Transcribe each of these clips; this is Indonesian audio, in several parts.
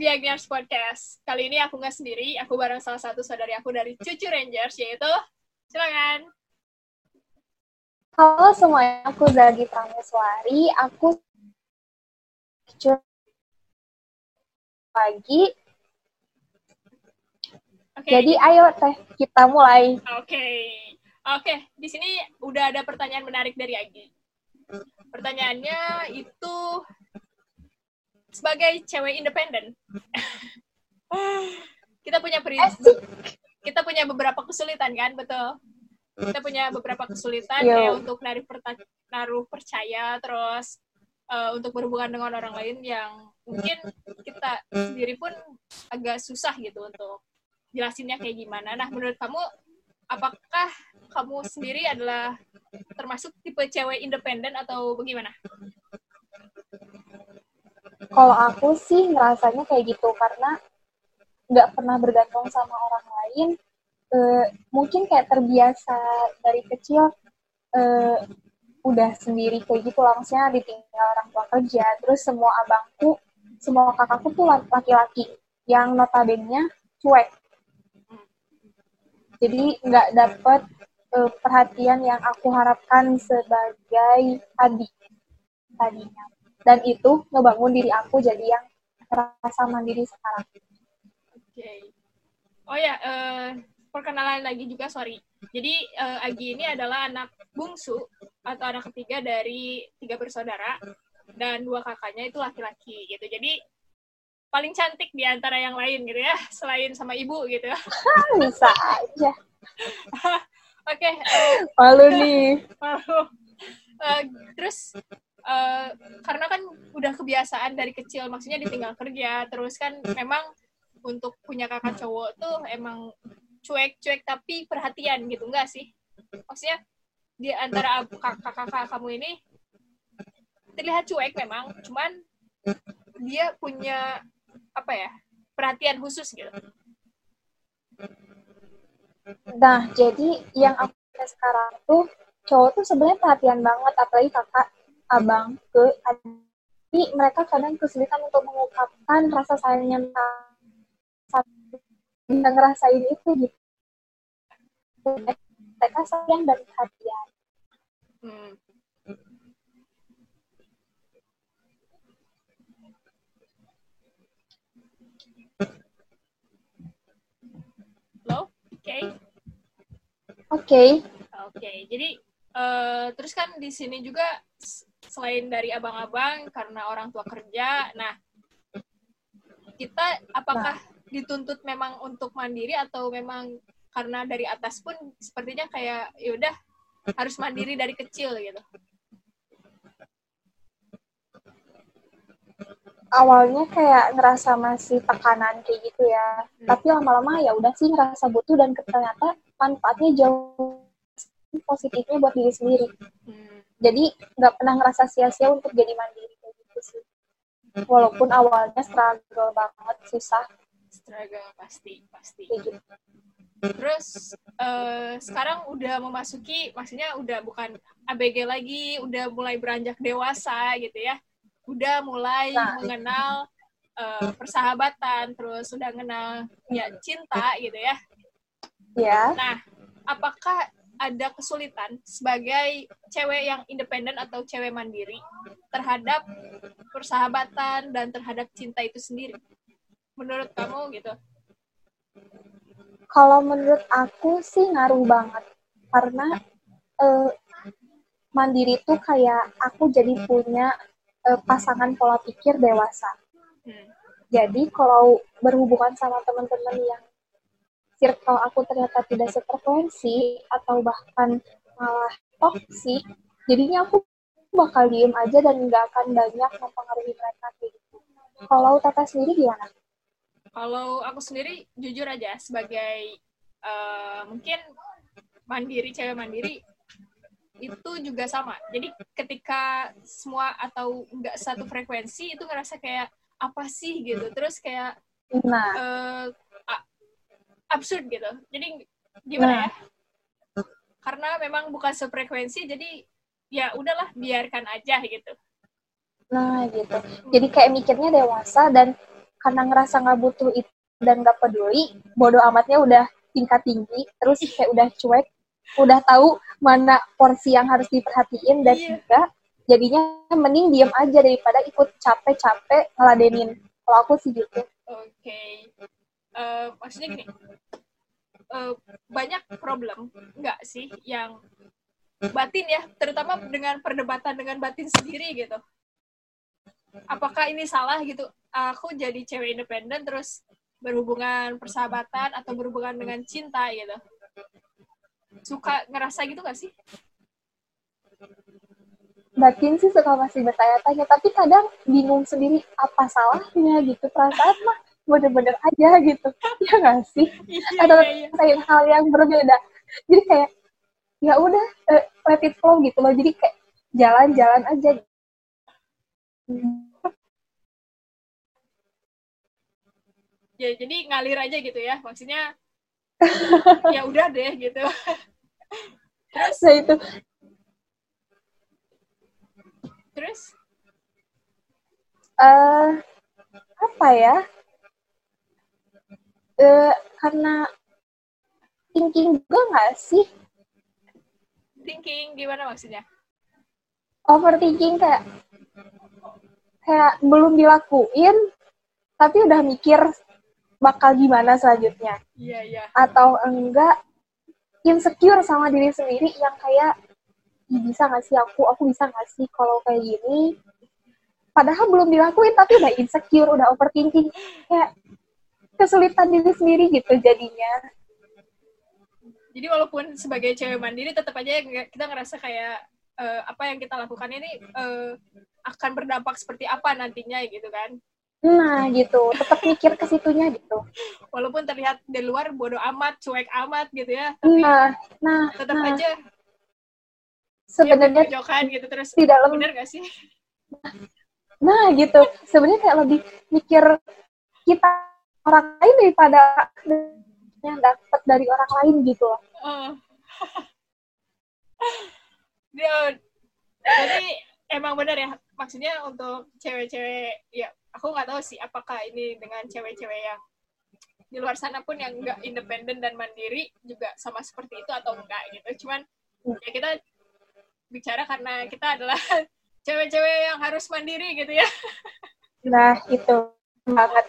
di Agniars Podcast. Kali ini aku nggak sendiri, aku bareng salah satu saudari aku dari Cucu Rangers, yaitu, silakan. Halo semuanya, aku Zagi Prameswari, aku Cucu pagi. Oke. Jadi ayo teh kita mulai. Oke. Oke, di sini udah ada pertanyaan menarik dari Agi. Pertanyaannya itu sebagai cewek independen. kita punya peri- Asik. kita punya beberapa kesulitan kan, betul? Kita punya beberapa kesulitan Yo. kayak untuk naruh, perta- naruh percaya terus eh, untuk berhubungan dengan orang lain yang mungkin kita sendiri pun agak susah gitu untuk jelasinnya kayak gimana. Nah, menurut kamu apakah kamu sendiri adalah termasuk tipe cewek independen atau bagaimana? Kalau aku sih ngerasanya kayak gitu karena nggak pernah bergantung sama orang lain. Eh, mungkin kayak terbiasa dari kecil eh, udah sendiri kayak gitu langsungnya ditinggal orang tua kerja. Terus semua abangku, semua kakakku tuh laki-laki yang notabene cuek. Jadi nggak dapet eh, perhatian yang aku harapkan sebagai adik tadinya. Dan itu ngebangun diri aku jadi yang merasa mandiri sekarang. Oke. Oh ya, eh, perkenalan lagi juga, sorry. Jadi eh, Agi ini adalah anak bungsu atau anak ketiga dari tiga bersaudara dan dua kakaknya itu laki-laki gitu. Jadi paling cantik di antara yang lain gitu ya, selain sama ibu gitu. Bisa aja. Oke, eh, Malu nih. Malu. Eh, terus eh, karena kan udah kebiasaan dari kecil maksudnya ditinggal kerja. Terus kan memang untuk punya kakak cowok tuh emang cuek-cuek tapi perhatian gitu. Enggak sih? Maksudnya di antara kakak-kakak kamu ini terlihat cuek memang. Cuman dia punya apa ya perhatian khusus gitu. Nah, jadi yang aku sekarang tuh cowok tuh sebenarnya perhatian banget, apalagi kakak, abang, ke adik. Mereka kadang kesulitan untuk mengungkapkan rasa sayangnya bisa ngerasain itu gitu. Mereka sayang dan perhatian. Hmm. Halo, oke, Oke, oke. Jadi eh, terus kan di sini juga selain dari abang-abang karena orang tua kerja, nah kita apakah dituntut memang untuk mandiri atau memang karena dari atas pun sepertinya kayak yaudah harus mandiri dari kecil gitu. awalnya kayak ngerasa masih tekanan kayak gitu ya. Tapi lama-lama ya udah sih ngerasa butuh dan ternyata manfaatnya jauh positifnya buat diri sendiri. Hmm. Jadi nggak pernah ngerasa sia-sia untuk jadi mandiri kayak gitu sih. Walaupun awalnya struggle banget, susah struggle pasti pasti kayak gitu. terus eh, sekarang udah memasuki maksudnya udah bukan ABG lagi udah mulai beranjak dewasa gitu ya udah mulai Nah. mengenal eh, persahabatan terus udah mengenal ya cinta gitu ya Ya, nah apakah ada kesulitan sebagai cewek yang independen atau cewek mandiri terhadap persahabatan dan terhadap cinta itu sendiri menurut kamu gitu kalau menurut aku sih ngaruh banget karena eh, mandiri tuh kayak aku jadi punya eh, pasangan pola pikir dewasa. Hmm. Jadi kalau berhubungan sama teman-teman yang circle aku ternyata tidak sefrekuensi atau bahkan malah toksik, jadinya aku bakal diem aja dan nggak akan banyak mempengaruhi mereka kayak gitu. Kalau Tata sendiri gimana? Kalau aku sendiri jujur aja sebagai eh, mungkin mandiri cewek mandiri itu juga sama. Jadi ketika semua atau enggak satu frekuensi itu ngerasa kayak apa sih gitu. Terus kayak Nah, a- absurd gitu. Jadi gimana ya? Karena memang bukan sefrekuensi jadi ya udahlah biarkan aja gitu. Nah, gitu. Jadi kayak mikirnya dewasa dan karena ngerasa nggak butuh itu dan nggak peduli bodoh amatnya udah tingkat tinggi terus kayak udah cuek udah tahu mana porsi yang harus diperhatiin dan Iya. enggak jadinya mending diem aja daripada ikut capek-capek ngeladenin kalau aku sih gitu Oke. Eh, maksudnya gini, eh, banyak problem nggak sih yang batin ya, terutama dengan perdebatan dengan batin sendiri gitu. Apakah ini salah gitu? Aku jadi cewek independen terus berhubungan persahabatan atau berhubungan dengan cinta gitu. Suka ngerasa gitu gak sih? batin sih suka masih bertanya-tanya tapi kadang bingung sendiri apa salahnya gitu perasaan mah bener-bener aja gitu. Ya nggak sih? Atau iya, iya. ngerasain hal yang berbeda. Jadi kayak ya udah eh, let it flow gitu loh. Jadi kayak jalan-jalan aja. Ya, jadi ngalir aja gitu ya. Maksudnya ya udah deh gitu. Terus? Nah itu. Terus? Eh apa ya eh karena thinking juga nggak sih? Thinking gimana maksudnya? overthinking kayak kayak belum dilakuin tapi udah mikir bakal gimana selanjutnya. Iya, iya. atau enggak insecure sama diri sendiri yang kayak "Ih, bisa nggak sih aku? Aku bisa nggak sih kalau kayak gini? Padahal belum dilakuin tapi udah insecure udah overthinking. Kayak kesulitan diri sendiri gitu jadinya Jadi walaupun sebagai cewek mandiri tetap aja kita ngerasa kayak eh, apa yang kita lakukan ini eh, akan berdampak seperti apa nantinya gitu kan. nah gitu tetap mikir ke situnya gitu Walaupun terlihat di luar bodoh amat, cuek amat gitu ya, tapi nah nah tetap nah aja sebenarnya gitu terus. di dalam Bener gak sih? Nah gitu, sebenarnya kayak lebih mikir kita orang lain daripada yang dapat dari orang lain gitu loh. Oh. Dia, jadi emang benar ya maksudnya untuk cewek-cewek ya aku nggak tahu sih apakah ini dengan cewek-cewek yang di luar sana pun yang nggak independen dan mandiri juga sama seperti itu atau enggak gitu cuman ya kita bicara karena kita adalah cewek-cewek yang harus mandiri gitu ya Nah itu banget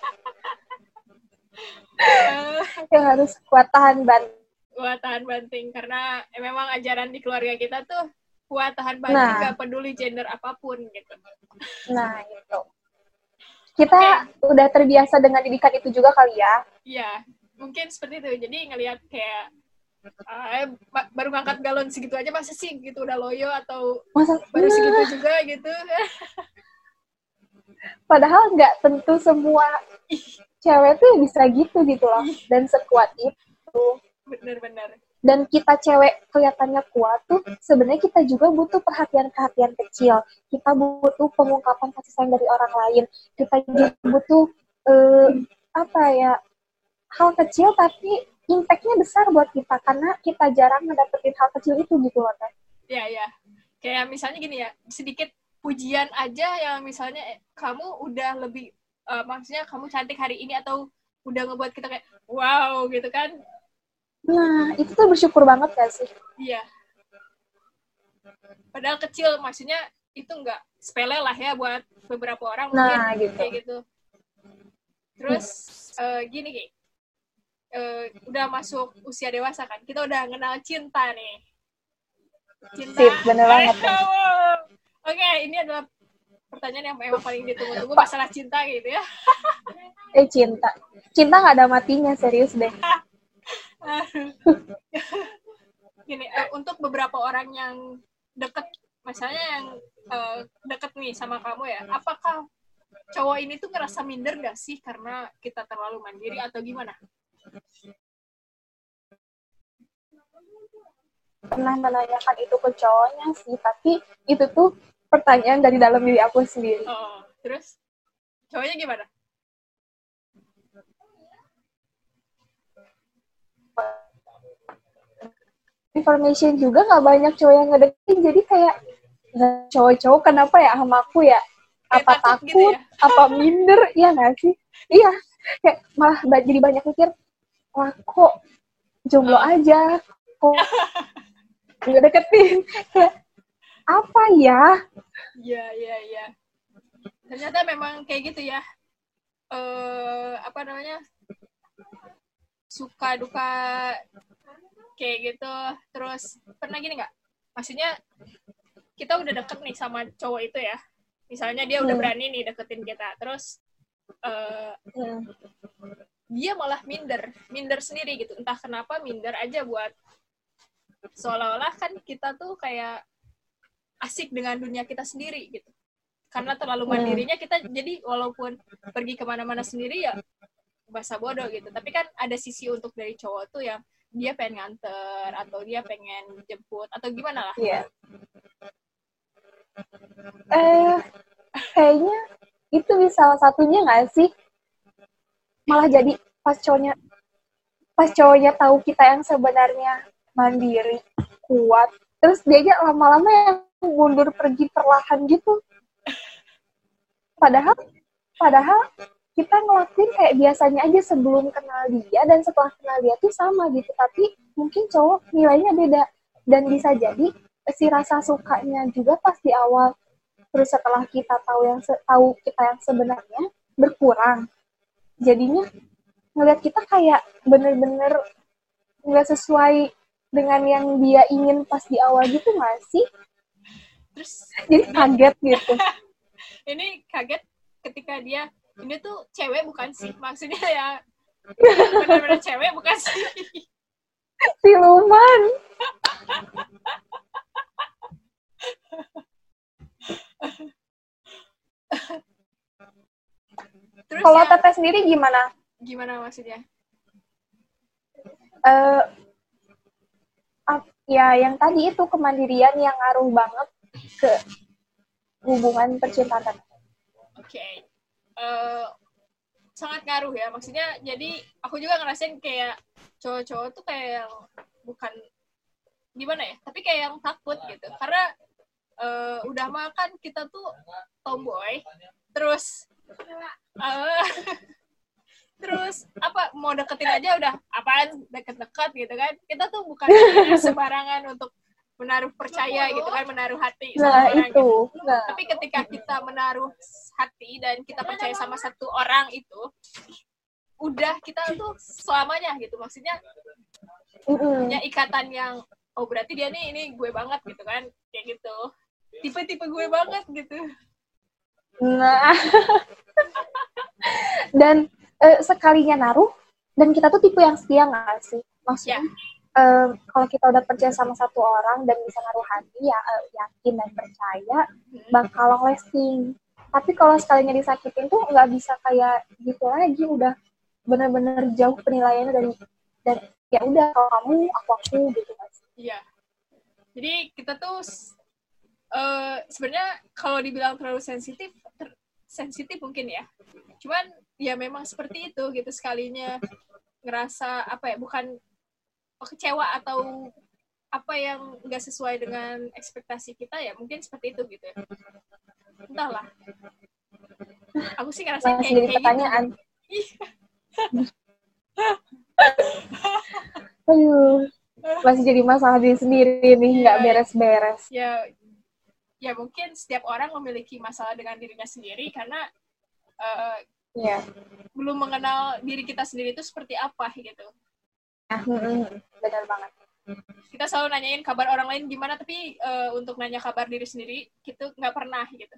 yang harus kuat tahan ban. kuat tahan banting karena eh, memang ajaran di keluarga kita tuh kuat tahan banting Nah. nggak peduli gender apa pun gitu Nah gitu. Kita udah terbiasa dengan didikan itu juga kali ya. Iya, mungkin seperti itu. Jadi ngelihat kayak ba- baru ngangkat galon segitu aja masa sih gitu udah loyo atau Masa baru Nah, segitu juga gitu. padahal nggak tentu semua cewek tuh bisa gitu gitu loh dan sekuat itu. Bener-bener. dan kita cewek kelihatannya kuat tuh sebenarnya kita juga butuh perhatian-perhatian kecil kita butuh pengungkapan kasih sayang dari orang lain kita juga butuh eh, apa ya hal kecil tapi impactnya besar buat kita karena kita jarang ngedapetin hal kecil itu gitu loh Teh. Iya, iya. Kayak misalnya gini ya, sedikit pujian aja yang misalnya eh, kamu udah lebih eh, maksudnya kamu cantik hari ini atau udah ngebuat kita kayak wow gitu kan. nah itu tuh bersyukur banget gak sih Iya. Padahal kecil maksudnya itu enggak sepele lah ya buat beberapa orang Nah, mungkin gitu. kayak gitu. Terus eh, gini Ki. Eh, udah masuk usia dewasa kan. Kita udah kenal cinta nih. Cinta. Sip, bener banget. Oke, ini adalah pertanyaan yang memang paling ditunggu-tunggu masalah cinta gitu ya. eh cinta cinta nggak ada matinya serius deh Gini, eh, untuk beberapa orang yang deket, misalnya yang eh, deket nih sama kamu ya, apakah cowok ini tuh ngerasa minder gak sih karena kita terlalu mandiri atau gimana? pernah menanyakan itu ke cowoknya sih tapi itu tuh pertanyaan dari dalam diri aku sendiri. Oh, terus? Cowoknya gimana? information juga nggak banyak cowok yang ngedeketin jadi kayak "Nah, cowok-cowok kenapa ya sama aku ya? Kayak apa takut takut gitu ya? apa minder? Ya nggak sih? Iya. Kayak malah jadi banyak mikir wah kok jomblo aja? Kok nggak deketin? Kayak apa ya? Iya iya iya. Ternyata memang kayak gitu ya. Eh apa namanya? Suka duka kayak gitu. Terus pernah gini nggak? Maksudnya kita udah deket nih sama cowok itu ya. Misalnya dia udah Hmm. berani nih deketin kita. Terus eh Hmm. dia malah minder. Minder sendiri gitu. Entah kenapa minder aja buat seolah-olah kan kita tuh kayak asik dengan dunia kita sendiri gitu karena terlalu Hmm. mandirinya kita jadi walaupun pergi ke mana-mana sendiri ya bahasa bodoh gitu tapi kan ada sisi untuk dari cowok tuh yang dia pengen nganter atau dia pengen jemput atau gimana lah Iya. Eh, kayaknya itu bisa salah satunya nggak sih? Malah jadi pas cowoknya, pas cowoknya tahu kita yang sebenarnya mandiri, kuat, terus dia aja lama-lama yang mundur pergi perlahan gitu. Padahal, padahal kita ngelakuin kayak biasanya aja sebelum kenal dia dan setelah kenal dia tuh sama gitu. Tapi mungkin cowok nilainya beda dan bisa jadi si rasa sukanya juga pas di awal terus setelah kita tahu yang tahu kita yang sebenarnya berkurang jadinya ngeliat kita kayak bener-bener nggak sesuai dengan yang dia ingin pas di awal gitu nggak sih terus jadi kaget gitu. Ini kaget ketika dia ini tuh cewek bukan sih? Maksudnya ya benar-benar cewek bukan sih? Siluman. Terus kalau ya, teteh sendiri gimana? Gimana maksudnya? Eh ap- ya yang tadi itu kemandirian yang ngaruh banget ke hubungan percintaan. Oke. Eh, sangat ngaruh ya. Maksudnya jadi aku juga ngerasain kayak cowok-cowok tuh kayak yang bukan gimana ya, tapi kayak yang takut gitu. Karena eh, udah makan kita tuh tomboy, terus eh, terus apa mau deketin aja udah apaan deket-deket gitu kan. Kita tuh bukan sembarangan untuk menaruh percaya gitu kan, menaruh hati sama nah orang itu. nah. Tapi ketika kita menaruh hati dan kita percaya sama satu orang itu udah kita tuh selamanya gitu. Maksudnya punya ikatan yang oh berarti dia nih ini gue banget gitu kan kayak gitu. Tipe-tipe gue banget gitu. Nah, dan eh, sekalinya naruh, dan kita tuh tipe yang setia nggak sih? Maksudnya, eh, kalau kita udah percaya sama satu orang dan bisa naruh hati, ya eh, yakin dan percaya, bakal long lasting. Tapi kalau sekalinya disakitin tuh nggak bisa kayak gitu lagi, udah bener-bener jauh penilaiannya dari dan ya udah kalau kamu aku aku gitu sih? iya jadi kita tuh eh, sebenarnya kalau dibilang terlalu sensitif ter- sensitif mungkin ya cuman ya memang seperti itu gitu sekalinya ngerasa apa ya bukan kecewa atau apa yang nggak sesuai dengan ekspektasi kita ya mungkin seperti itu gitu ya. entahlah aku sih ngerasain Masih kayak, kayak gitu pertanyaan. Iya. Aduh, masih jadi masalah diri sendiri nih, nggak Iya. beres-beres. ya ya mungkin setiap orang memiliki masalah dengan dirinya sendiri karena eh, Iya. belum mengenal diri kita sendiri itu seperti apa gitu benar banget. kita selalu nanyain kabar orang lain gimana tapi eh, untuk nanya kabar diri sendiri kita nggak pernah gitu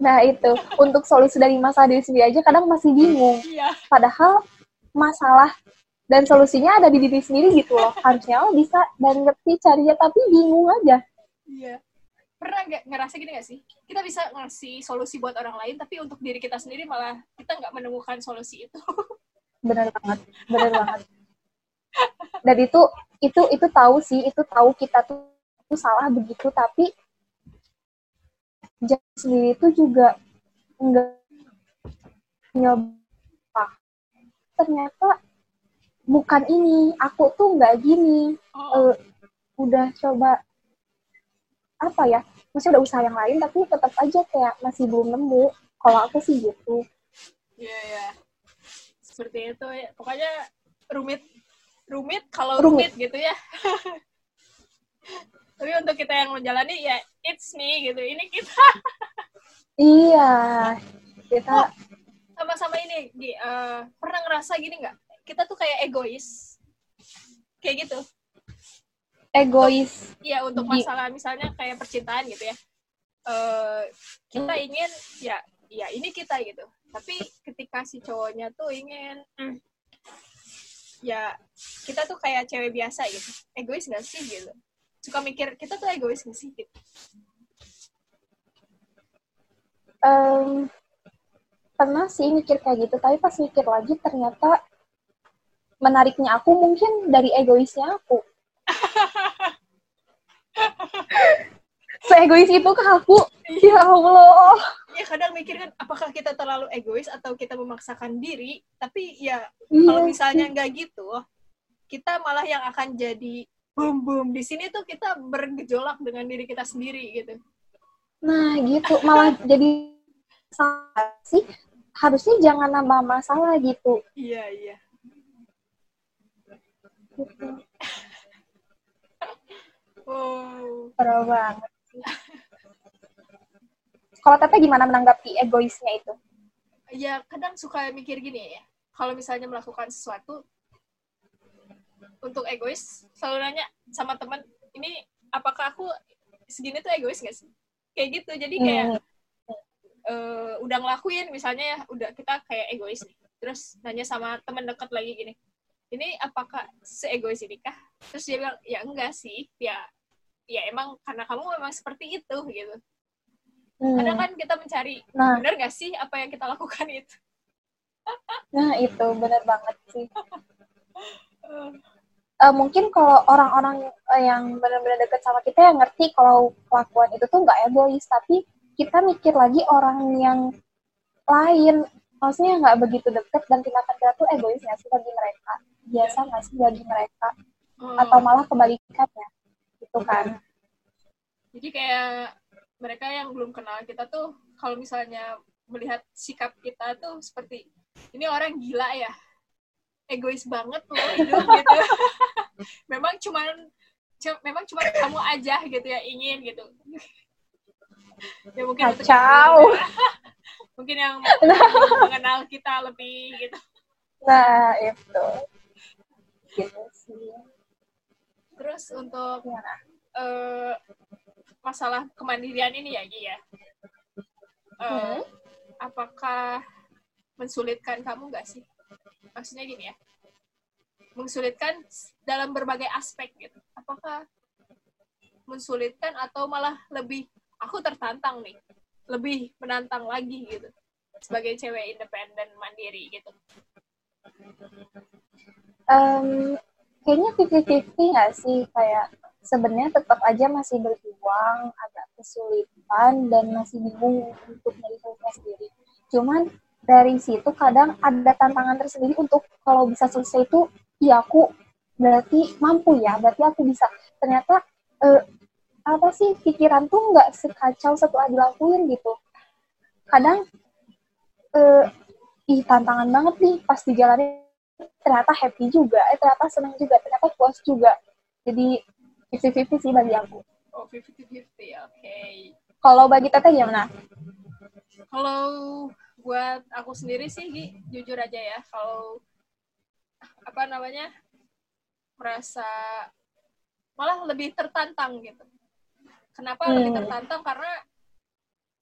Nah, itu. Untuk solusi dari masalah diri sendiri aja kadang masih bingung. iya Padahal masalah dan solusinya ada di diri sendiri gitu loh. Harusnya lo bisa dan ngerti carinya, tapi bingung aja. iya pernah nggak ngerasa gini gak sih kita bisa ngasih solusi buat orang lain tapi untuk diri kita sendiri malah kita nggak menemukan solusi itu Bener banget. Bener banget. Dan itu, itu, itu tahu sih, itu tahu kita tuh, tuh salah begitu, tapi jadi sendiri itu juga enggak nyoba. Ternyata bukan ini, aku tuh nggak gini. oh eh, udah coba apa ya maksudnya udah usaha yang lain tapi tetap aja kayak masih belum nemu kalau aku sih gitu Iya, iya. Seperti itu ya. Pokoknya rumit rumit kalau Rumit. rumit, gitu ya. Tapi untuk kita yang menjalani ya it's me gitu. Ini kita iya kita sama-sama ini Gi, eh, pernah ngerasa gini nggak? Kita tuh kayak egois. Kayak gitu. egois Iya untuk Gi- masalah misalnya kayak percintaan gitu ya. Eh kita ingin ya ya ini kita gitu. Tapi ketika si cowoknya tuh ingin hmm, ya kita tuh kayak cewek biasa gitu. Egois gak sih gitu. Suka mikir kita tuh egois gak sih gitu. Em, pernah sih mikir kayak gitu tapi pas mikir lagi ternyata menariknya aku mungkin dari egoisnya aku seegois itu ke aku ya Allah Ya kadang mikir kan apakah kita terlalu egois atau kita memaksakan diri. Tapi ya Iya kalau misalnya nggak gitu, kita malah yang akan jadi boom boom di sini tuh kita bergejolak dengan diri kita sendiri gitu. nah gitu malah jadi salah sih harusnya jangan nambah masalah gitu Iya iya. gitu Wow. parah banget. Kalau teteh gimana menanggapi egoisnya itu Ya kadang suka mikir gini ya. Kalau misalnya melakukan sesuatu untuk egois, selalu nanya sama teman, ini apakah aku segini tuh egois gak sih? Kayak gitu. Jadi kayak Hmm. eh, udah ngelakuin misalnya ya udah kita kayak egois nih terus nanya sama temen deket lagi gini ini apakah seegois ini kah terus dia bilang ya enggak sih ya ya emang karena kamu memang seperti itu gitu Hmm. kadang kan kita mencari nah. bener gak sih apa yang kita lakukan itu? Nah itu benar banget sih. Eh, mungkin kalau orang-orang eh, yang benar-benar deket sama kita yang ngerti kalau kelakuan itu tuh nggak egois tapi kita mikir lagi orang yang lain. Maksudnya nggak begitu deket dan tindakan kita tuh egois nggak sih bagi mereka? Biasa nggak sih bagi mereka? Hmm. atau malah kebalikannya? Gitu kan. Jadi kayak mereka yang belum kenal kita tuh kalau misalnya melihat sikap kita tuh seperti ini orang gila ya egois banget loh hidup gitu. Memang cuman cu- memang cuma kamu aja gitu ya ingin gitu. Ya mungkin untuk Kacau. belum- mungkin yang mengenal kita lebih gitu. Nah itu. Gitu sih. Terus untuk gimana? eh, masalah kemandirian ini ya Gi ya. Eh, Hmm. Apakah mensulitkan kamu nggak sih? Maksudnya gini ya, mensulitkan dalam berbagai aspek gitu. Apakah mensulitkan atau malah lebih aku tertantang nih, lebih menantang lagi gitu sebagai cewek independen mandiri gitu. Em, kayaknya 50-50 nggak sih kayak sebenarnya tetap aja masih berjuang agak kesulitan dan masih bingung untuk solusinya sendiri. Cuman dari situ kadang ada tantangan tersendiri untuk kalau bisa selesai itu ya aku berarti mampu ya berarti aku bisa. Ternyata eh, apa sih pikiran tuh nggak sekacau setelah dilakuin gitu. Kadang eh, ih tantangan banget nih pas dijalanin ternyata happy juga, eh ternyata senang juga, ternyata puas juga. Jadi 50-50 sih bagi aku. Oh, 50-50, oke. Kalau bagi Teteh gimana? Kalau buat aku sendiri sih, Gi, jujur aja ya, kalau apa namanya merasa malah lebih tertantang gitu. Kenapa Hmm. lebih tertantang? Karena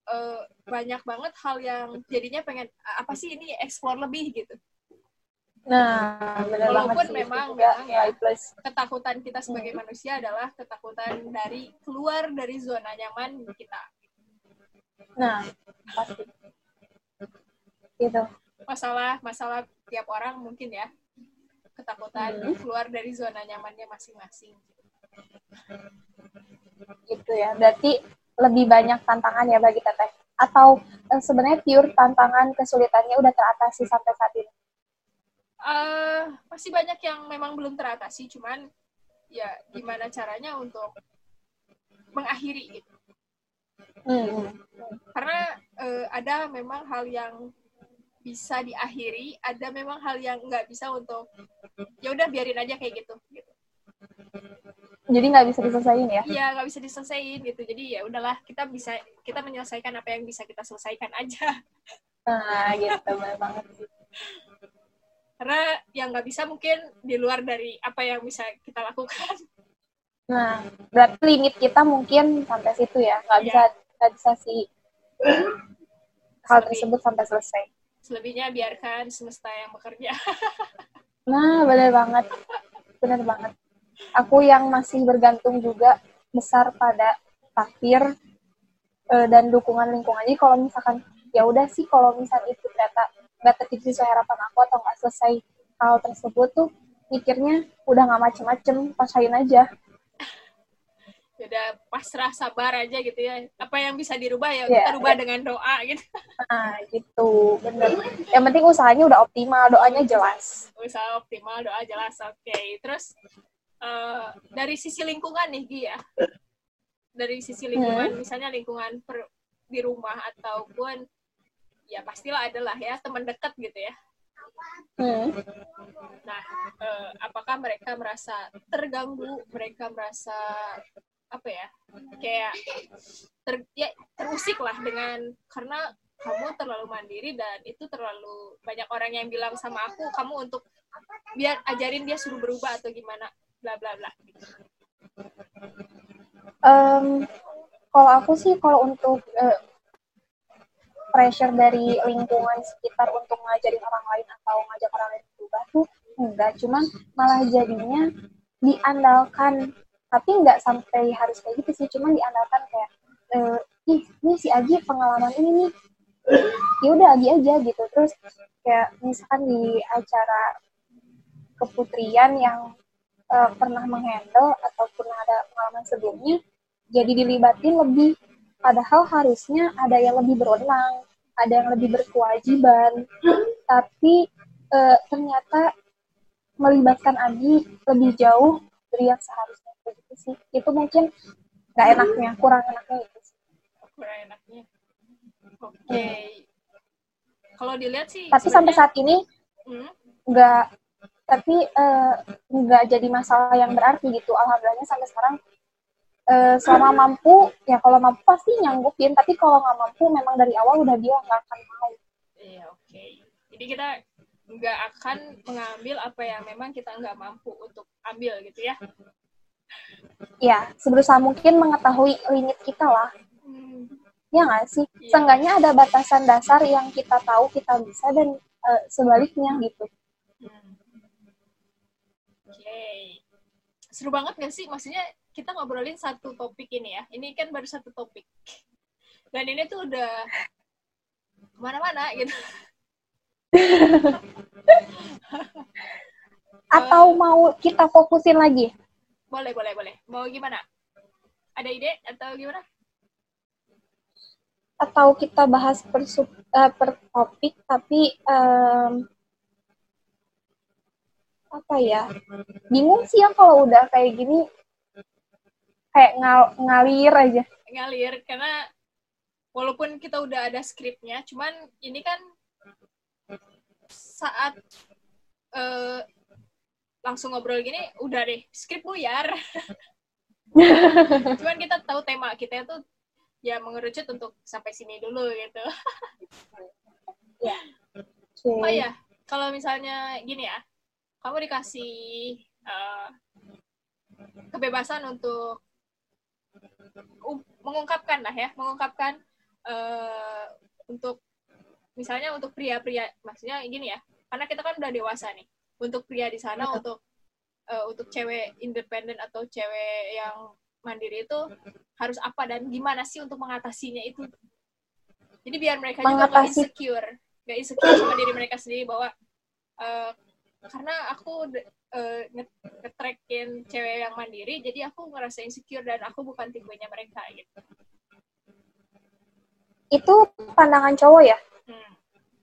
eh, banyak banget hal yang jadinya pengen apa sih ini explore lebih gitu. Nah, benar Walaupun memang, memang ya. plus. Ketakutan kita sebagai manusia adalah ketakutan dari keluar dari zona nyaman kita. Nah, pasti. Gitu. Masalah masalah tiap orang mungkin ya ketakutan Hmm. keluar dari zona nyamannya masing-masing. Gitu ya. Berarti lebih banyak tantangan ya bagi Teteh. Atau eh, sebenarnya pure tantangan kesulitannya udah teratasi sampai saat ini. Eh masih banyak yang memang belum teratasi, cuman ya gimana caranya untuk mengakhiri gitu. Hmm. karena uh, ada memang hal yang bisa diakhiri ada memang hal yang nggak bisa untuk ya udah biarin aja kayak gitu gitu. Jadi nggak bisa diselesaikan ya? Iya nggak bisa diselesaikan gitu. Jadi ya udahlah kita bisa kita menyelesaikan apa yang bisa kita selesaikan aja. Nah gitu banget karena yang nggak bisa mungkin di luar dari apa yang bisa kita lakukan. Nah berarti limit kita mungkin sampai situ ya. Nggak bisa nggak bisa sih hal tersebut sampai selesai. Selebihnya biarkan semesta yang bekerja. Nah benar banget. Benar banget. Aku yang masih bergantung juga besar pada takdir uh, dan dukungan lingkungan. Jadi kalau misalkan ya udah sih kalau misalnya itu ternyata nggak terjadi sesuai harapan aku atau nggak selesai hal tersebut tuh mikirnya udah nggak macem-macem pasain aja udah pasrah sabar aja gitu ya apa yang bisa dirubah ya yeah, kita rubah yeah. dengan doa gitu nah gitu bener yang penting usahanya udah optimal doanya jelas usaha optimal doa jelas oke okay. terus uh, dari sisi lingkungan nih Gia ya. dari sisi lingkungan hmm. misalnya lingkungan per, di rumah ataupun ya pastilah adalah ya teman dekat gitu ya Hmm. Nah, uh, apakah mereka merasa terganggu? Mereka merasa apa ya? Kayak ter, ya, terusik lah dengan karena kamu terlalu mandiri dan itu terlalu banyak orang yang bilang sama aku kamu untuk biar ajarin dia suruh berubah atau gimana bla bla bla. Um, kalau aku sih kalau untuk uh, pressure dari lingkungan sekitar untuk ngajarin orang lain atau ngajak orang lain berubah tuh enggak. Cuman malah jadinya diandalkan. Tapi nggak sampai harus kayak gitu sih cuman diandalkan kayak e, ih ini si Agi pengalaman ini nih. Ya udah Agi aja gitu. Terus kayak misalkan di acara keputrian yang uh, pernah menghandle atau pernah ada pengalaman sebelumnya jadi dilibatin lebih. Padahal harusnya ada yang lebih berwenang, ada yang lebih berkewajiban, tapi e, ternyata melibatkan Adi lebih jauh dari yang seharusnya begitu sih. Itu mungkin nggak enaknya, kurang enaknya itu sih. Kurang enaknya. Oke. Okay. Kalau dilihat sih. Tapi sampai saat ini hmm? nggak, tapi eh, nggak jadi masalah yang berarti gitu. Alhamdulillahnya sampai sekarang uh, selama mampu ya kalau mampu pasti nyanggupin tapi kalau nggak mampu memang dari awal udah dia nggak akan mau iya oke okay. jadi kita nggak akan mengambil apa yang memang kita nggak mampu untuk ambil gitu ya ya seberusaha mungkin mengetahui limit kita lah hmm. ya nggak sih iya. seenggaknya ada batasan dasar yang kita tahu kita bisa dan uh, sebaliknya gitu hmm. oke okay. Seru banget gak sih maksudnya kita ngobrolin satu topik ini ya. Ini kan baru satu topik. Dan ini tuh udah ke mana-mana gitu. Atau mau kita fokusin lagi? Boleh, boleh, boleh. Mau gimana? Ada ide atau gimana? Atau kita bahas per, uh, per topik, tapi um, apa ya? Bingung sih ya kalau udah kayak gini. Kayak ngal ngalir aja. Ngalir karena walaupun kita udah ada skripnya cuman ini kan saat uh, langsung ngobrol gini udah deh skrip buyar. Cuman kita tahu tema kita itu ya mengerucut untuk sampai sini dulu gitu. Ya. Okay. oh ya? Kalau misalnya gini ya kamu dikasih uh, kebebasan untuk mengungkapkan lah ya mengungkapkan uh, untuk misalnya untuk pria-pria maksudnya gini ya karena kita kan udah dewasa nih untuk pria di sana ya. untuk uh, untuk cewek independen atau cewek yang mandiri itu harus apa dan gimana sih untuk mengatasinya itu jadi biar mereka juga gak insecure gak insecure sama diri mereka sendiri bahwa uh, karena aku uh, nge-trackin cewek yang mandiri jadi aku ngerasa insecure dan aku bukan tipenya mereka gitu. Itu pandangan cowok ya? Hmm.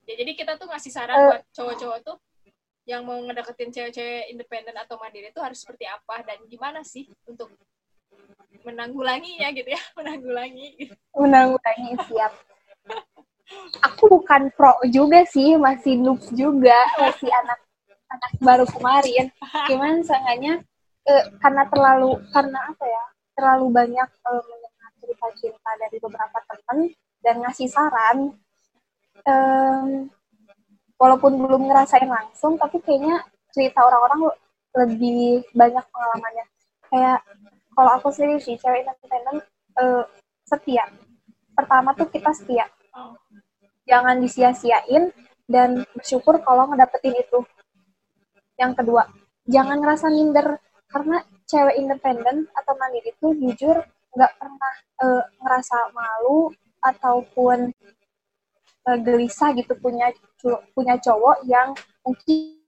ya jadi kita tuh ngasih saran uh, buat cowok-cowok tuh yang mau ngedeketin cewek-cewek independen atau mandiri itu harus seperti apa dan gimana sih untuk menanggulanginya gitu ya? Menanggulangi. Menanggulangi siap. Aku bukan pro juga sih masih noob juga masih anak anak baru kemarin. Cuman seenggaknya eh, karena terlalu karena apa ya terlalu banyak eh, mendengar cerita cinta dari beberapa teman dan ngasih saran em, walaupun belum ngerasain langsung tapi kayaknya cerita orang-orang lebih banyak pengalamannya. Kayak kalau aku sendiri sih cewek independen eh, setia. Pertama tuh kita setia. Oh, jangan disia-siain dan bersyukur kalau ngedapetin itu. Yang kedua, jangan ngerasa minder. Karena cewek independen atau mandiri itu jujur nggak pernah eh, ngerasa malu ataupun eh, gelisah gitu punya punya cowok yang mungkin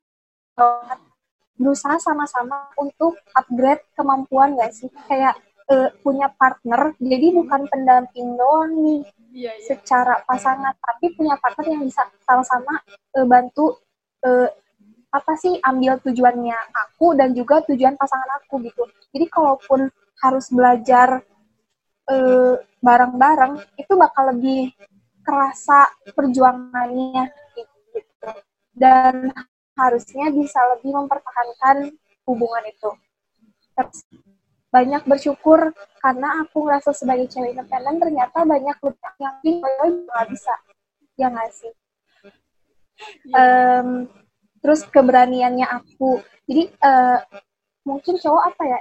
berusaha sama-sama untuk upgrade kemampuan gak sih? Kayak eh, punya partner jadi bukan pendamping doang nih iya iya. secara pasangan tapi punya partner yang bisa sama-sama eh, bantu eh, apa sih ambil tujuannya aku dan juga tujuan pasangan aku gitu. Jadi kalaupun harus belajar eh, bareng-bareng itu bakal lebih kerasa perjuangannya gitu. Dan harusnya bisa lebih mempertahankan hubungan itu. Terus banyak bersyukur karena aku ngerasa sebagai cewek independen ternyata banyak lupa yang juga nggak bisa. Ya nggak sih? Em, terus keberaniannya aku. Jadi eh, mungkin cowok apa ya?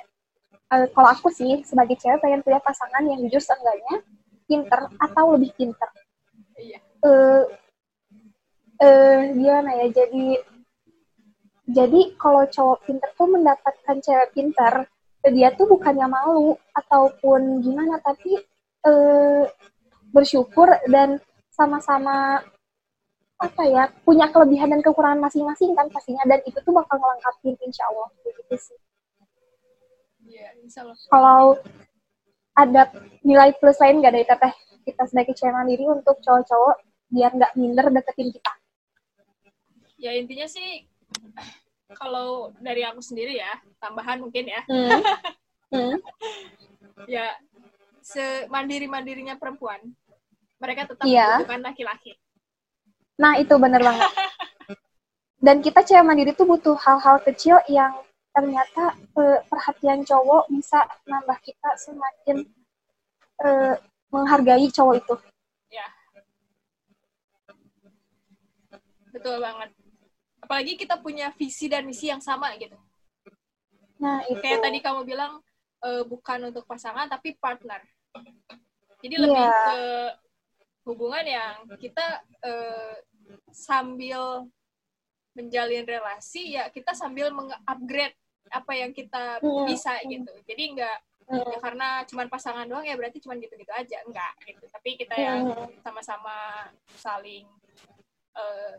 Eh, kalau aku sih sebagai cewek pengen punya pasangan yang jujur seenggaknya pinter atau lebih pinter. Iya. Eh eh, gimana ya? Jadi jadi kalau cowok pinter tuh mendapatkan cewek pinter dia tuh bukannya malu ataupun gimana tapi eh, bersyukur dan sama-sama apa ya punya kelebihan dan kekurangan masing-masing kan pastinya. Dan itu tuh bakal ngelengkapin insya Allah. Gitu sih. Iya insya Allah. Kalau ada nilai plus lain gak dari teteh kita sebagai cewek mandiri untuk cowok-cowok biar nggak minder deketin kita? Ya intinya sih kalau dari aku sendiri ya tambahan mungkin ya. Hmm. Hmm. ya semandiri mandirinya perempuan mereka tetap Iya. membutuhkan laki-laki Nah, itu bener banget. Dan kita cewek mandiri tuh butuh hal-hal kecil yang ternyata eh, perhatian cowok bisa nambah kita semakin eh, menghargai cowok itu. ya betul banget apalagi kita punya visi dan misi yang sama gitu Nah, itu. kayak tadi kamu bilang eh, bukan untuk pasangan tapi partner jadi lebih Iya. ke hubungan yang kita eh, sambil menjalin relasi ya kita sambil meng-upgrade apa yang kita Hmm. bisa gitu jadi enggak Hmm. ya karena cuman pasangan doang ya berarti cuman gitu-gitu aja enggak gitu tapi kita yang Hmm. sama-sama saling eh,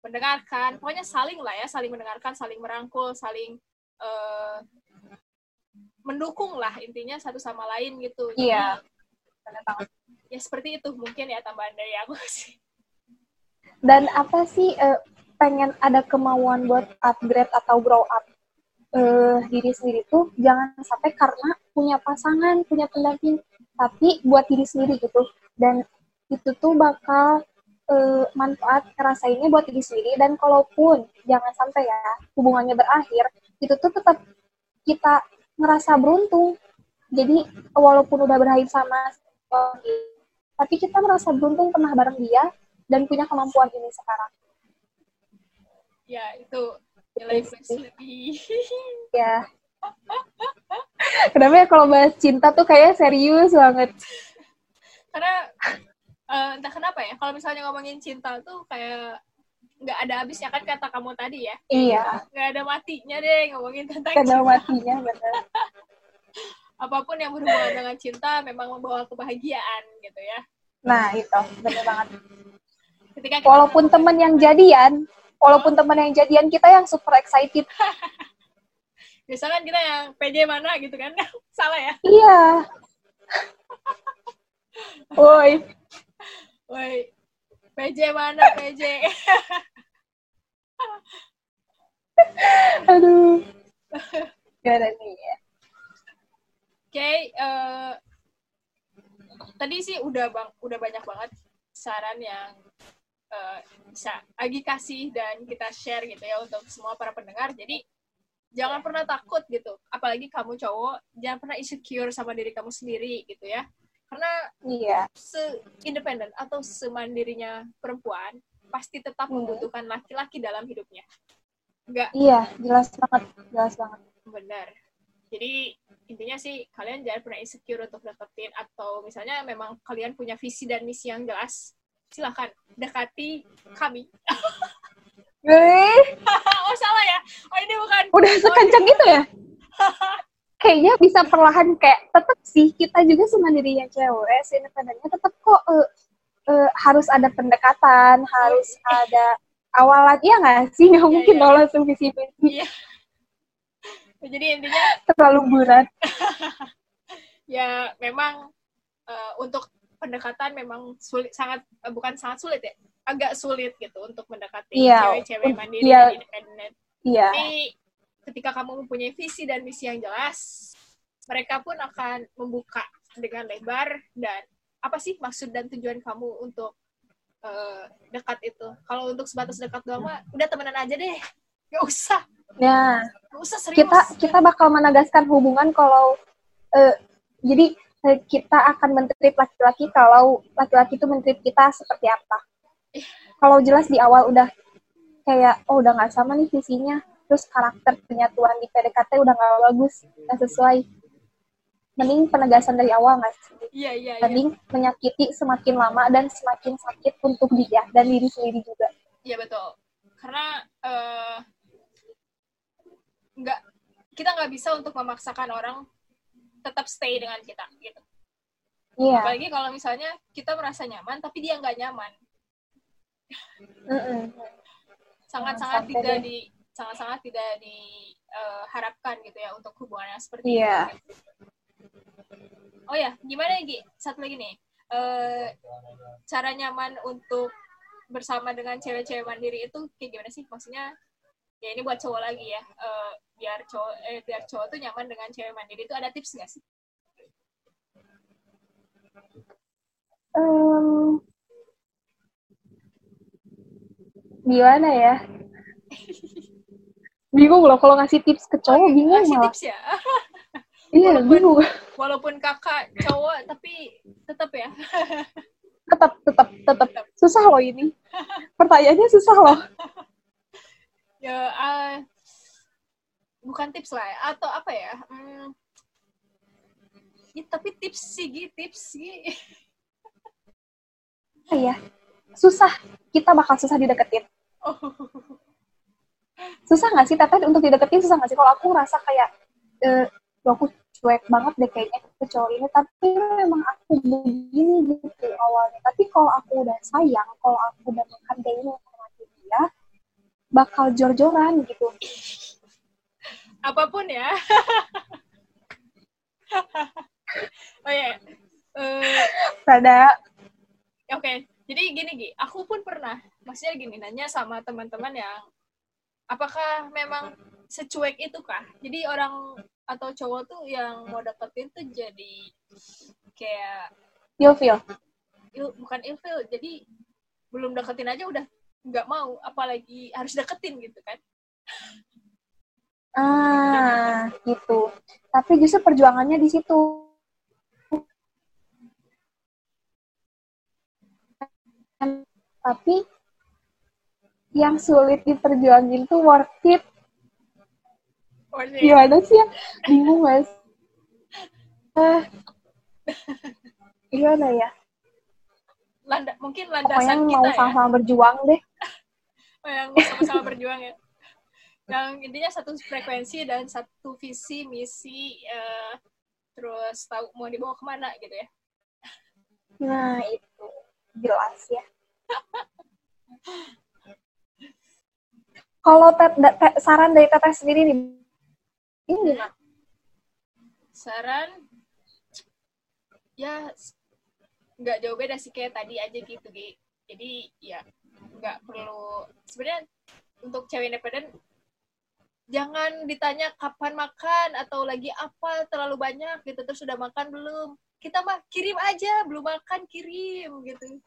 mendengarkan pokoknya saling lah ya saling mendengarkan saling merangkul saling eh, mendukung lah intinya satu sama lain gitu Iya. Banget. Ya seperti itu mungkin ya tambahan dari aku sih Dan apa sih eh, pengen ada kemauan buat upgrade atau grow up eh, diri sendiri tuh jangan sampai karena punya pasangan, punya pendamping, tapi buat diri sendiri gitu. Dan itu tuh bakal eh, manfaat ngerasainnya buat diri sendiri dan kalaupun jangan sampai ya hubungannya berakhir, itu tuh tetap kita ngerasa beruntung. Jadi walaupun udah berakhir sama tapi kita merasa beruntung pernah bareng dia dan punya kemampuan ini sekarang. ya itu nilai plus lebih Ya. Kenapa ya kalau bahas cinta tuh kayak serius banget. karena eh, entah kenapa ya kalau misalnya ngomongin cinta tuh kayak nggak ada habisnya kan kata kamu tadi ya Iya, nggak ada matinya deh ngomongin tentang kada cinta matinya bener. apa pun yang berhubungan dengan cinta memang membawa kebahagiaan gitu ya Nah itu, bener banget. ketika kita Walaupun temen yang jadian, walaupun temen yang jadian kita yang super excited. misalkan kita yang PJ mana gitu kan salah ya Iya. Woi, woi PJ mana PJ aduh. Gak ada nih ya. Okay, uh, tadi sih udah bang udah banyak banget saran yang uh, bisa Agi kasih dan kita share gitu ya untuk semua para pendengar. Jadi jangan pernah takut gitu, apalagi kamu cowok, jangan pernah insecure sama diri kamu sendiri gitu ya. Karena iya. se independen atau semandirinya perempuan pasti tetap hmm. membutuhkan laki-laki dalam hidupnya. Enggak. Iya, jelas banget, jelas banget. Benar. Jadi intinya sih kalian jangan pernah insecure untuk deketin atau misalnya memang kalian punya visi dan misi yang jelas silahkan dekati kami. Eh. oh salah ya? Oh ini bukan udah sekencang oh, itu ya? Kayaknya bisa perlahan kayak tetap sih kita juga semandirinya cewek sih independennya tetap kok uh, uh, harus ada pendekatan harus ada awalan. Iya nggak sih? Nggak ya, mungkin ya. langsung visi misi iya jadi intinya terlalu berat ya memang uh, untuk pendekatan memang sulit sangat uh, bukan sangat sulit ya agak sulit gitu untuk mendekati yeah. cewek-cewek mandiri yeah. dan independen yeah. tapi ketika kamu mempunyai visi dan misi yang jelas mereka pun akan membuka dengan lebar dan apa sih maksud dan tujuan kamu untuk uh, dekat itu kalau untuk sebatas dekat doang mah udah temenan aja deh gak usah Ya. Usah serius. Kita kita bakal menegaskan hubungan kalau uh, jadi uh, kita akan mentrip laki-laki kalau laki-laki itu mentrip kita seperti apa. Kalau jelas di awal udah kayak oh udah nggak sama nih visinya, terus karakter penyatuan di PDKT udah nggak bagus, nggak sesuai. Mending penegasan dari awal nggak sih? Iya iya. Mending iya. menyakiti semakin lama dan semakin sakit untuk dia dan diri sendiri juga. Iya betul. Karena uh, nggak kita nggak bisa untuk memaksakan orang tetap stay dengan kita gitu. Iya. Apalagi kalau misalnya kita merasa nyaman tapi dia nggak nyaman. Sangat-sangat tidak di sangat-sangat tidak diharapkan uh, gitu ya untuk hubungan yang seperti yeah. itu. Oh ya, gimana ya Gi? Satu lagi nih. Uh, cara nyaman untuk bersama dengan cewek-cewek mandiri itu kayak gimana sih? Maksudnya ya ini buat cowok lagi ya uh, biar cowok eh, biar cowok tuh nyaman dengan cewek mandiri itu ada tips nggak sih? Um, gimana ya? bingung loh kalau ngasih tips ke cowok oh, bingung ngasih tips ya? iya walaupun, bingung. Walaupun kakak cowok tapi tetap ya. tetap tetap tetap susah loh ini. Pertanyaannya susah loh ya uh, bukan tips lah ya, atau apa ya hmm, ya, tapi tips sih gitu tips sih iya susah. Kita bakal susah dideketin. Oh. susah nggak sih? Tapi untuk dideketin susah nggak sih? Kalau aku ngerasa kayak eh, aku cuek banget deh kayaknya ke cowok ini. Tapi memang aku begini gitu awalnya. Tapi kalau aku udah sayang kalau aku udah menghargai menghormati dia bakal jor-joran gitu. Apa pun ya. oh ya. Yeah. Uh, Pada. Oke. Okay. Jadi gini Gi, aku pun pernah, maksudnya gini nanya sama teman-teman yang apakah memang secuek itu kah? Jadi orang atau cowok tuh yang mau deketin tuh jadi kayak ilfil. Il, bukan ilfil, jadi belum deketin aja udah nggak mau apalagi harus deketin gitu kan. Ah gitu. Tapi justru perjuangannya di situ. Tapi yang sulit diperjuangin tuh worth it. Gimana sih ya? Bingung mas ah. Gimana ya landa mungkin landasan Pokoknya kita mau ya. sama-sama berjuang deh. Oh, yang sama-sama berjuang ya. Yang intinya satu frekuensi dan satu visi misi uh, terus tahu mau dibawa ke mana gitu ya. Nah itu. Jelas ya. Kalau saran dari teteh sendiri nih ini gimana? Saran? Ya nggak jauh beda sih kayak tadi aja gitu Gi. jadi ya nggak perlu sebenarnya untuk cewek independen jangan ditanya kapan makan atau lagi apa terlalu banyak gitu terus sudah makan belum. Kita mah kirim aja belum makan kirim gitu.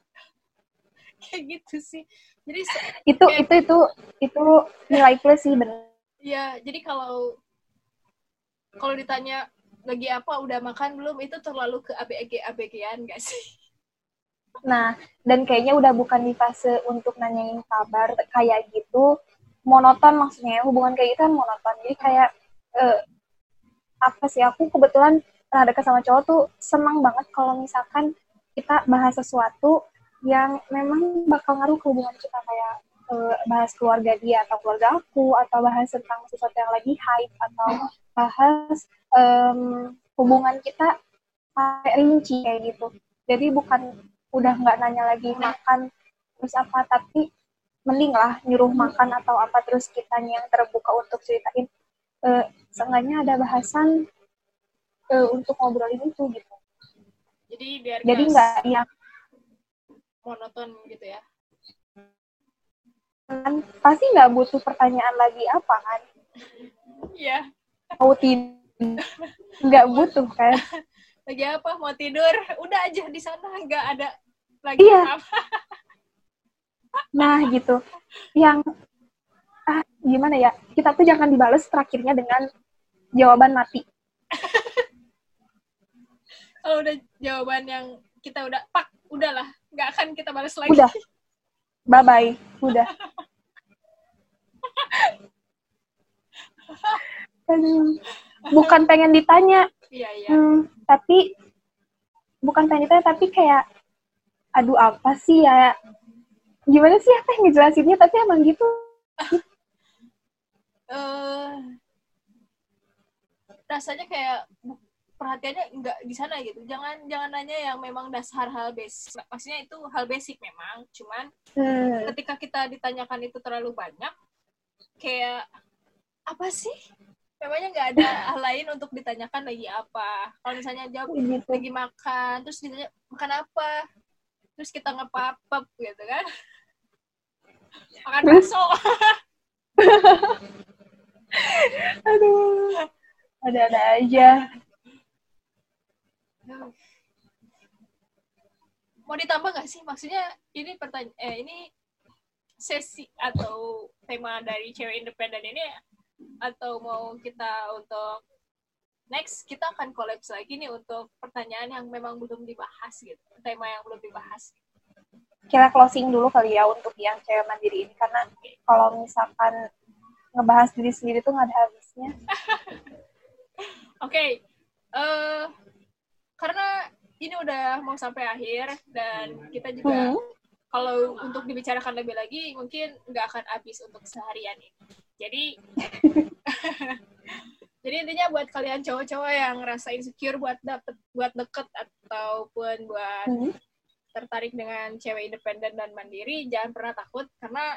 Kayak gitu sih. Jadi itu kayak, itu itu itu nilai plus sih benar ya jadi kalau kalau ditanya lagi apa udah makan belum? Itu terlalu ke abg abg-an gak sih? Nah dan kayaknya udah bukan di fase untuk nanyain kabar kayak gitu. Monoton maksudnya hubungan kayak gitu kan monoton. Jadi kayak uh, apa sih aku kebetulan pernah dekat sama cowok tuh senang banget kalau misalkan kita bahas sesuatu yang memang bakal ngaruh ke hubungan kita. Kayak uh, bahas keluarga dia atau keluarga aku atau bahas tentang sesuatu yang lagi hype atau bahas um, hubungan kita kayak rinci kayak gitu. Jadi bukan udah nggak nanya lagi makan terus apa tapi mending lah nyuruh makan atau apa terus kita yang terbuka untuk ceritain. Uh, seenggaknya ada bahasan uh, untuk ngobrolin itu gitu. Jadi biar jadi nggak yang monoton gitu ya kan pasti nggak butuh pertanyaan lagi apa kan iya mau tidur nggak butuh kan lagi apa mau tidur udah aja di sana nggak ada lagi iya. apa Nah, gitu. Yang ah gimana ya? Kita tuh jangan dibales terakhirnya dengan jawaban mati. Kalau udah jawaban yang kita udah pak, udahlah, nggak akan kita balas lagi. Udah. Bye bye. Udah. Bukan pengen ditanya. Iya, iya. Hmm, tapi bukan pengen ditanya tapi kayak aduh apa sih ya gimana sih apa yang ngejelasinnya tapi emang gitu uh, rasanya kayak perhatiannya enggak di sana gitu. Jangan jangan nanya yang memang dasar hal basic. Maksudnya itu hal basic memang cuman hmm. ketika kita ditanyakan itu terlalu banyak kayak apa sih? Memangnya nggak ada hal lain untuk ditanyakan lagi apa? Kalau misalnya jawab gitu. lagi makan terus ditanya makan apa? Terus kita ngepapap gitu kan. Makan bakso. Aduh. Ada-ada aja mau ditambah nggak sih maksudnya ini pertanyaan eh ini sesi atau tema dari cewek independen ini atau mau kita untuk next kita akan kolaps lagi nih untuk pertanyaan yang memang belum dibahas gitu tema yang belum dibahas kita closing dulu kali ya untuk yang cewek mandiri ini karena kalau misalkan ngebahas diri sendiri tuh nggak ada habisnya. Oke, okay. uh, eh, karena ini udah mau sampai akhir dan kita juga hmm. kalau untuk dibicarakan lebih lagi mungkin nggak akan habis untuk seharian ini. Jadi jadi intinya buat kalian cowok-cowok yang ngerasa insecure buat dapet buat deket ataupun buat hmm tertarik dengan cewek independen dan mandiri, jangan pernah takut karena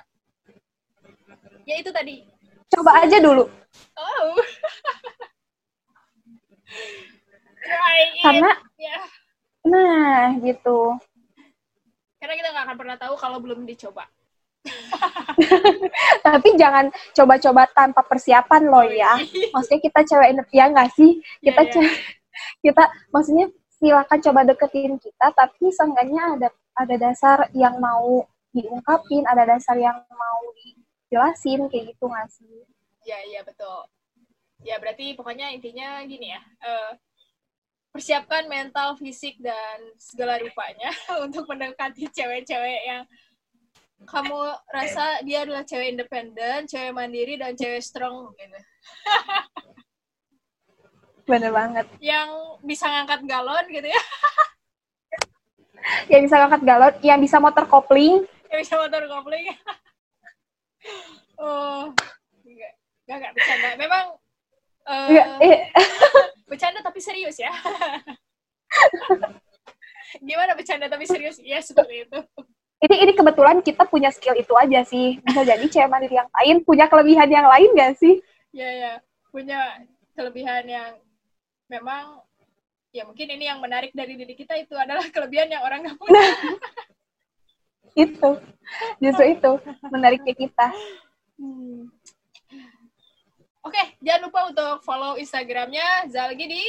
ya itu tadi. Coba aja dulu. Oh. karena ya. Nah, gitu. Karena kita nggak akan pernah tahu kalau belum dicoba. Tapi jangan coba-coba tanpa persiapan loh ya. Maksudnya kita cewek ya nggak sih? Kita yeah, yeah. kita maksudnya silakan coba deketin kita tapi seenggaknya ada ada dasar yang mau diungkapin ada dasar yang mau dijelasin kayak gitu nggak sih ya iya betul ya berarti pokoknya intinya gini ya uh, persiapkan mental fisik dan segala rupanya untuk mendekati cewek-cewek yang kamu rasa dia adalah cewek independen, cewek mandiri, dan cewek strong gitu. Bener banget. Yang bisa ngangkat galon gitu ya. yang bisa ngangkat galon, yang bisa motor kopling. Yang bisa motor kopling. oh, enggak, enggak, enggak bercanda. Memang uh, eh. bercanda tapi serius ya. Gimana bercanda tapi serius? Ya seperti itu. Ini ini kebetulan kita punya skill itu aja sih. Bisa jadi cewek mandiri yang lain punya kelebihan yang lain gak sih? Iya, ya. Punya kelebihan yang memang ya mungkin ini yang menarik dari diri kita itu adalah kelebihan yang orang nggak punya. Nah, itu justru itu menariknya kita. Hmm. Oke, jangan lupa untuk follow Instagramnya Zalgi di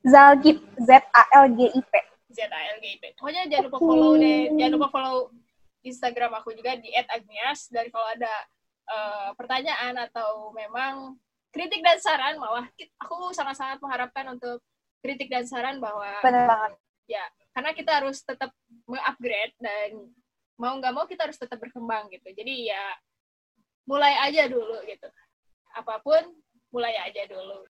Zalgip Z A L G I P. Z A L G I P. Pokoknya jangan lupa follow deh, jangan lupa follow Instagram aku juga di @agnias. Dari kalau ada uh, pertanyaan atau memang kritik dan saran, malah aku sangat-sangat mengharapkan untuk kritik dan saran bahwa Benar banget. ya karena kita harus tetap mengupgrade dan mau nggak mau kita harus tetap berkembang gitu. Jadi ya mulai aja dulu gitu. Apa pun mulai aja dulu.